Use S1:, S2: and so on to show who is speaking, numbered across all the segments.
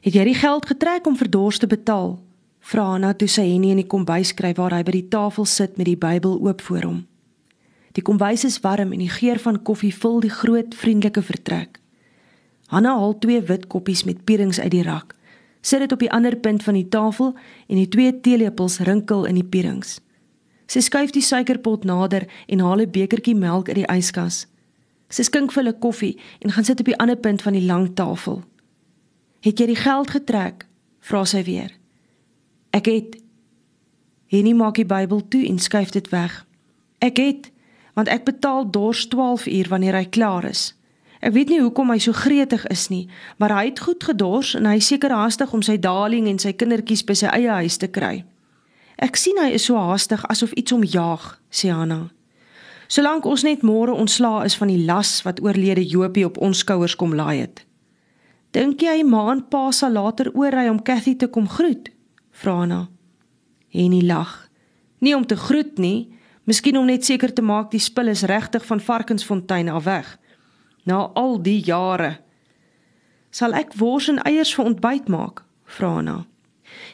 S1: Het jy die geld getrek om vir dors te betaal? Vra Hanna toe sy Henny in die kombuis kry waar hy by die tafel sit met die Bybel oop voor hom. Die kombuis is warm en die geur van koffie vul die groot vriendelike vertrek. Hanna haal twee wit koppies met pierings uit die rak. Sit dit op die ander punt van die tafel en die twee teelepels rinkel in die pierings. Sy skuif die suikerpot nader en haal 'n bekertjie melk uit die yskas. Sy skink vir hulle koffie en gaan sit op die ander punt van die lang tafel. "Het jy die geld getrek?" vra sy weer. "Ek het." Henny maak die Bybel toe en skuif dit weg. "Ek het, want ek betaal dors 12 uur wanneer hy klaar is." Ek weet nie hoekom hy so gretig is nie, maar hy het goed gedors en hy seker haastig om sy darling en sy kindertjies by sy eie huis te kry. Ek sien hy is so haastig asof iets hom jaag, sê Hanna. Solank ons net môre ontslaa is van die las wat oorlede Jopie op ons skouers kom laai het. Dink jy ma en pa sal later oorry om Cathy te kom groet? Vra Hanna. Henny lag. Nie om te groet nie, miskien om net seker te maak die spul is regtig van Varkensfontein af weg. Na al die jare sal ek wors en eiers vir ontbyt maak, vra Hanna.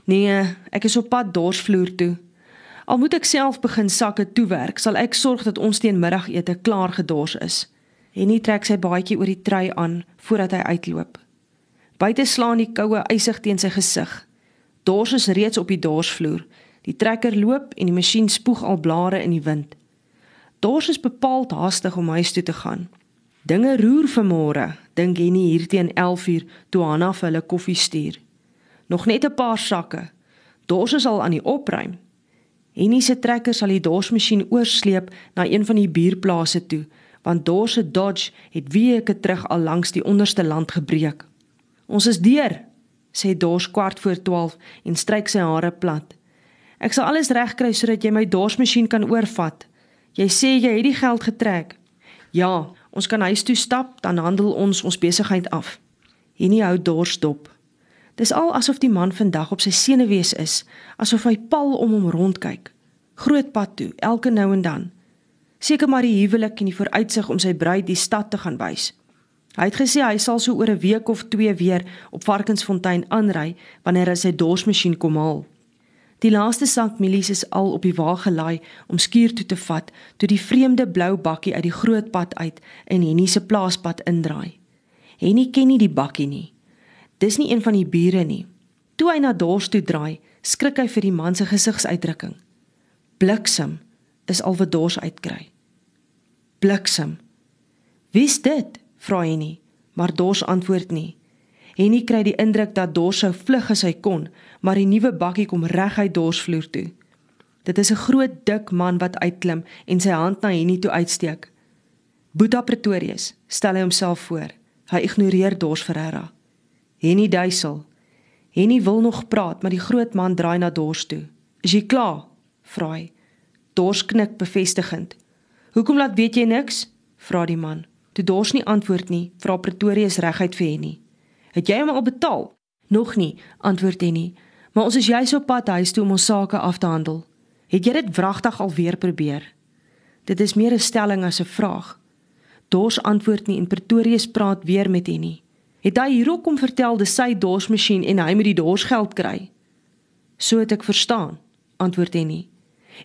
S1: Nee, ek is op pad dorsvloer toe. Al moet ek self begin sakke toewerk, sal ek sorg dat ons teen middagete klaar gedors is. Henny trek sy baadjie oor die trei aan voordat hy uitloop. Buite slaan die koue ysig teen sy gesig. Dors is reeds op die dorsvloer. Die trekker loop en die masjien spoeg al blare in die wind. Dors is bepaald haastig om huis toe te gaan. Dinge roer vanmôre, dink Henny hier teen 11uur toe Hanna vir hulle koffie stuur. Nog net 'n paar sakke. Dors is al aan die opruim. Henny se trekker sal die dorsmasjien oorsleep na een van die buurplase toe, want Dors se Dodge het weke terug al langs die onderste land gebreek. Ons is deur, sê Dors kwart voor 12 en stryk sy hare plat. Ek sal alles regkry sodat jy my dorsmasjien kan oorvat. Jy sê jy het die geld getrek. Ja, ons kan huis toe stap, dan handel ons ons besigheid af. Henny hou Dors dop. Dis al asof die man vandag op sy senuwees is, asof hy pal om hom rondkyk. Groot pad toe, elke nou en dan. Seker maar die huwelik en die vooruitsig om sy bruid die stad te gaan wys. Hy het gesê hy sal so oor 'n week of 2 weer op Varkensfontein aanry wanneer hy sy dorsmasjien kom haal. Die laaste sak mielies is al op die wa gelaai om skuur toe te vat toe die vreemde blou bakkie uit die groot pad uit in Henny se plaaspad indraai. Henny ken nie die bakkie nie. Dis nie een van die bure nie. Toe hy na Dors toe draai, skrik hy vir die man se gesigsuitdrukking. Bliksem is al wat Dors uitkry. Bliksem. Wie's dit? Vra hy nie, maar Dors antwoord nie. Henny kry die indruk dat Dors sou vlug as hy kon, maar die nuwe bakkie kom reguit Dors vloer toe. Dit is 'n groot dik man wat uitklim en sy hand na Henny toe uitsteek. Boeta Pretorius, stel hy homself voor. Hy ignoreer Dors Ferreira. Henny duisel. Henny wil nog praat, maar die groot man draai na Dors toe. "Is jy klaar?" vra hy. Dors knik bevestigend. "Hoekom laat weet jy niks?" vra die man. Toe Dors nie antwoord nie, vra Pretorius reguit vir Henny. "Het jy hom al betaal?" "Nog nie," antwoord Henny. "Maar ons is juis op pad huis toe om ons sake af te handel. Het jy dit wragtig alweer probeer?" Dit is meer 'n stelling as 'n vraag. Dors antwoord nie en Pretorius praat weer met Henny het hy hierop kom vertel dis sy dorsmasjien en hy moet die dorsgeld kry. So het ek verstaan, antwoord Henny.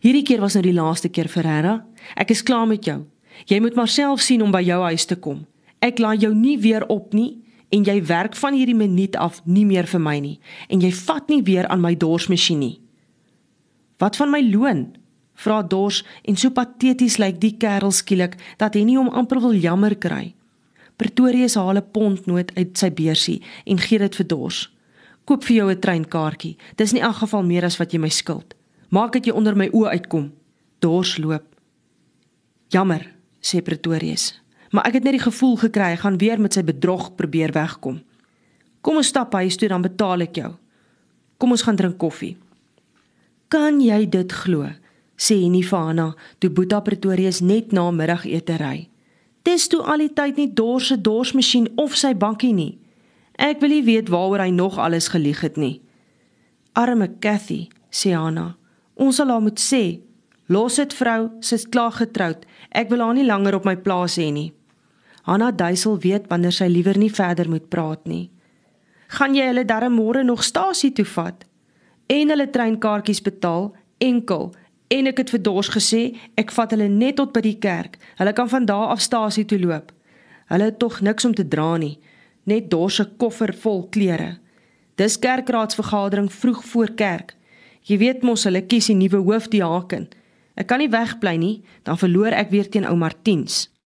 S1: Hierdie keer was nou die laaste keer vir Herra. Ek is klaar met jou. Jy moet maar self sien om by jou huis te kom. Ek laat jou nie weer op nie en jy werk van hierdie minuut af nie meer vir my nie en jy vat nie weer aan my dorsmasjien nie. Wat van my loon? Vra Dors en so pateties lyk die kerel skielik dat hy nie hom amper wil jammer kry. Pretorius haal 'n pondnoot uit sy beursie en gee dit vir Dors. Koop vir jou 'n treinkaartjie. Dis nie in geval meer as wat jy my skuld. Maak dit jy onder my oë uitkom. Dors loop. Jammer, sê Pretorius. Maar ek het net die gevoel gekry hy gaan weer met sy bedrog probeer wegkom. Kom ons stap huis toe dan betaal ek jou. Kom ons gaan drink koffie. Kan jy dit glo? sê Nifana toe Boeta Pretorius net na middagete ry. Dis toe al die tyd nie dors se dorsmasjien of sy bakkie nie. Ek wil nie weet waaroor hy nog alles gelieg het nie. Arme Cathy, sê Anna. Ons sal haar moet sê, los dit vrou, sy's klaar getroud. Ek wil haar nie langer op my plaas hê nie. Anna duisel weet wanneer sy liewer nie verder moet praat nie. gaan jy hulle darm môre nog stasie toe vat en hulle treinkaartjies betaal enkel en ek het vir Dors gesê ek vat hulle net tot by die kerk. Hulle kan van daar af stasie toe loop. Hulle het tog niks om te dra nie, net Dors se koffer vol klere. Dis kerkraadsvergadering vroeg voor kerk. Jy weet mos hulle kies die nuwe hoofdiaken. Ek kan nie wegbly nie, dan verloor ek weer teen ou Martiens.